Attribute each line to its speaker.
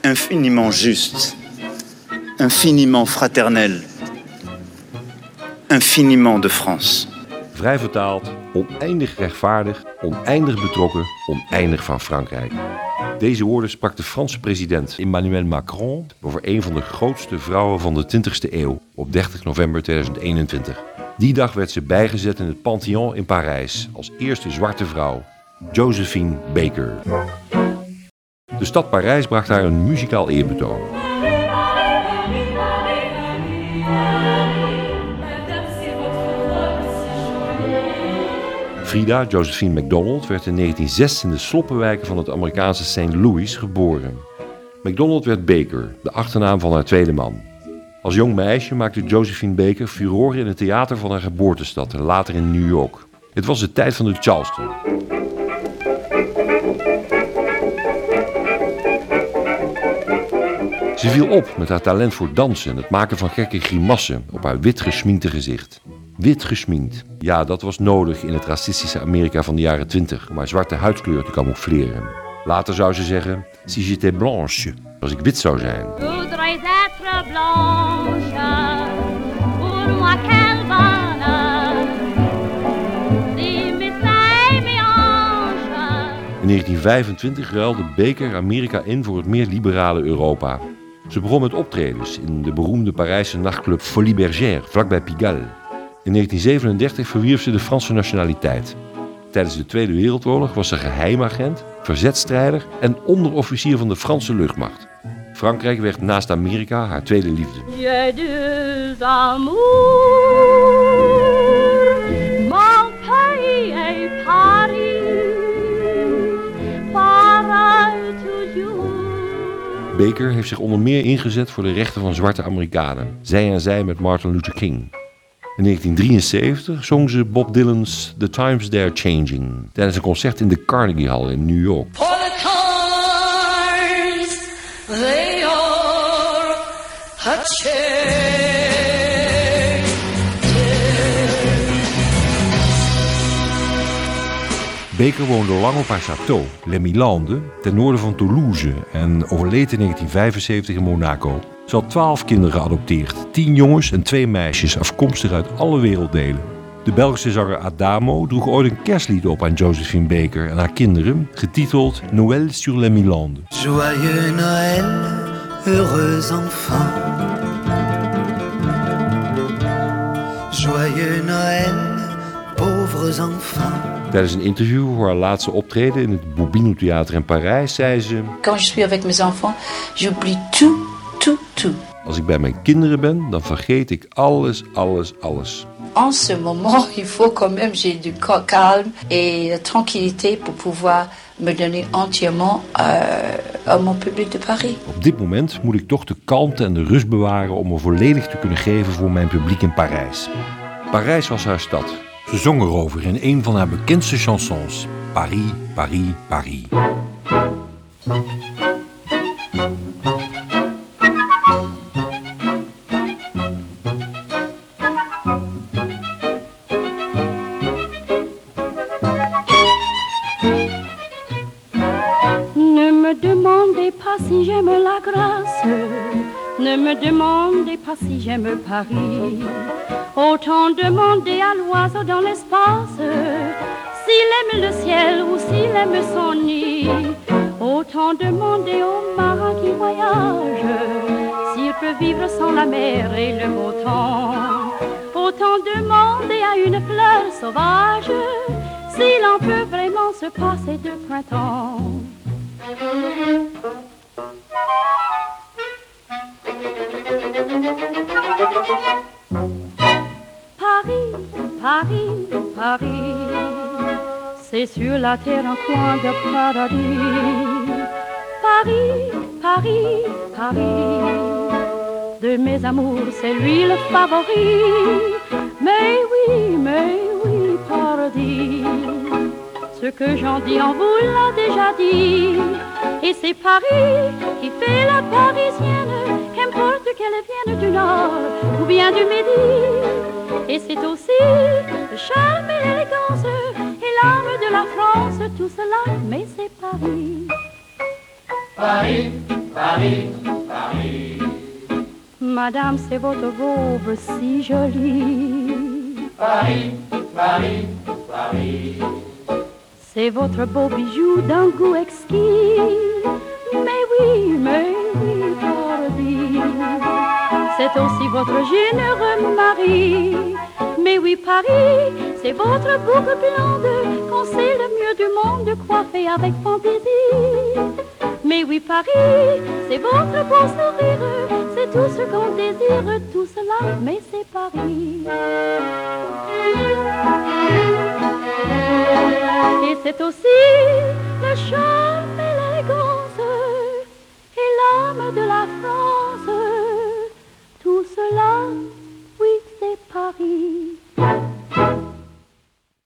Speaker 1: Infiniment juste, infiniment fraternel, infiniment de France.
Speaker 2: Vrij vertaald, oneindig rechtvaardig, oneindig betrokken, oneindig van Frankrijk. Deze woorden sprak de Franse president Emmanuel Macron over een van de grootste vrouwen van de 20e eeuw op 30 november 2021. Die dag werd ze bijgezet in het Panthéon in Parijs als eerste zwarte vrouw, Josephine Baker. De stad Parijs bracht haar een muzikaal eerbetoon. Frida Josephine MacDonald werd in 1906 in de sloppenwijken van het Amerikaanse St. Louis geboren. MacDonald werd Baker, de achternaam van haar tweede man. Als jong meisje maakte Josephine Baker furore in het theater van haar geboortestad en later in New York. Het was de tijd van de Charleston. Ze viel op met haar talent voor dansen en het maken van gekke grimassen op haar wit gesminkte gezicht. Wit gesminkt. Ja, dat was nodig in het racistische Amerika van de jaren 20 om haar zwarte huidskleur te camoufleren. Later zou ze zeggen: Si j'étais blanche, als ik wit zou zijn.
Speaker 3: voudrais être blanche pour moi quel
Speaker 2: In 1925 ruilde Baker Amerika in voor het meer liberale Europa. Ze begon met optredens in de beroemde Parijse nachtclub Folie Bergère, vlakbij Pigalle. In 1937 verwierf ze de Franse nationaliteit. Tijdens de Tweede Wereldoorlog was ze geheimagent, verzetstrijder en onderofficier van de Franse luchtmacht. Frankrijk werd naast Amerika haar tweede liefde. Baker heeft zich onder meer ingezet voor de rechten van zwarte Amerikanen, zij aan zij met Martin Luther King. In 1973 zong ze Bob Dylan's The Times They're Changing tijdens een concert in de Carnegie Hall in New York. Baker woonde lang op haar château, Les Milandes, ten noorden van Toulouse en overleed in 1975 in Monaco. Ze had twaalf kinderen geadopteerd, tien jongens en twee meisjes afkomstig uit alle werelddelen. De Belgische zanger Adamo droeg ooit een kerstlied op aan Josephine Baker en haar kinderen, getiteld Noël sur les Milandes.
Speaker 4: Joyeux Noël, heureux enfants. Joyeux Noël.
Speaker 2: Tijdens een interview voor haar laatste optreden in het Bourbino Theater in Parijs zei ze...
Speaker 5: Quand je suis avec mes enfants, j'oublie tout, tout, tout.
Speaker 2: Als ik bij mijn kinderen ben, dan vergeet ik alles, alles, alles.
Speaker 5: En ce moment, il faut quand même j'ai du ca- calme et de tranquillité pour pouvoir me donner entièrement euh, à mon public de Paris.
Speaker 2: Op dit moment moet ik toch de kalmte en de rust bewaren om me volledig te kunnen geven voor mijn publiek in Parijs. Parijs was haar stad. Ze zong erover in een van haar bekendste chansons. Paris, Paris, Paris.
Speaker 3: Ne me demandez pas si j'aime la grâce, ne me demandez pas si j'aime Paris. Autant demander à l'oiseau dans l'espace s'il aime le ciel ou s'il aime son nid. Autant demander au marin qui voyage s'il peut vivre sans la mer et le beau temps. Autant demander à une fleur sauvage s'il en peut vraiment se passer de printemps. C'est sur la terre un coin de paradis. Paris, Paris, Paris, de mes amours, c'est lui le favori. Mais oui, mais oui, paradis, ce que j'en dis en vous l'a déjà dit. Et c'est Paris qui fait la parisienne, qu'importe qu'elle vienne du nord ou bien du midi. Et c'est aussi le charme et l'élégance de la France, tout cela, mais c'est Paris. Paris, Paris, Paris. Madame, c'est votre robe si jolie. Paris, Paris, Paris. C'est votre beau bijou d'un goût exquis. Mais oui, mais oui, Paris. C'est aussi votre généreux mari. Mais oui, Paris, c'est votre boucle blonde qu'on sait le mieux du monde coiffé avec fantaisie. Mais oui, Paris, c'est votre beau sourire, c'est tout ce qu'on désire, tout cela, mais c'est Paris. Et c'est aussi le charme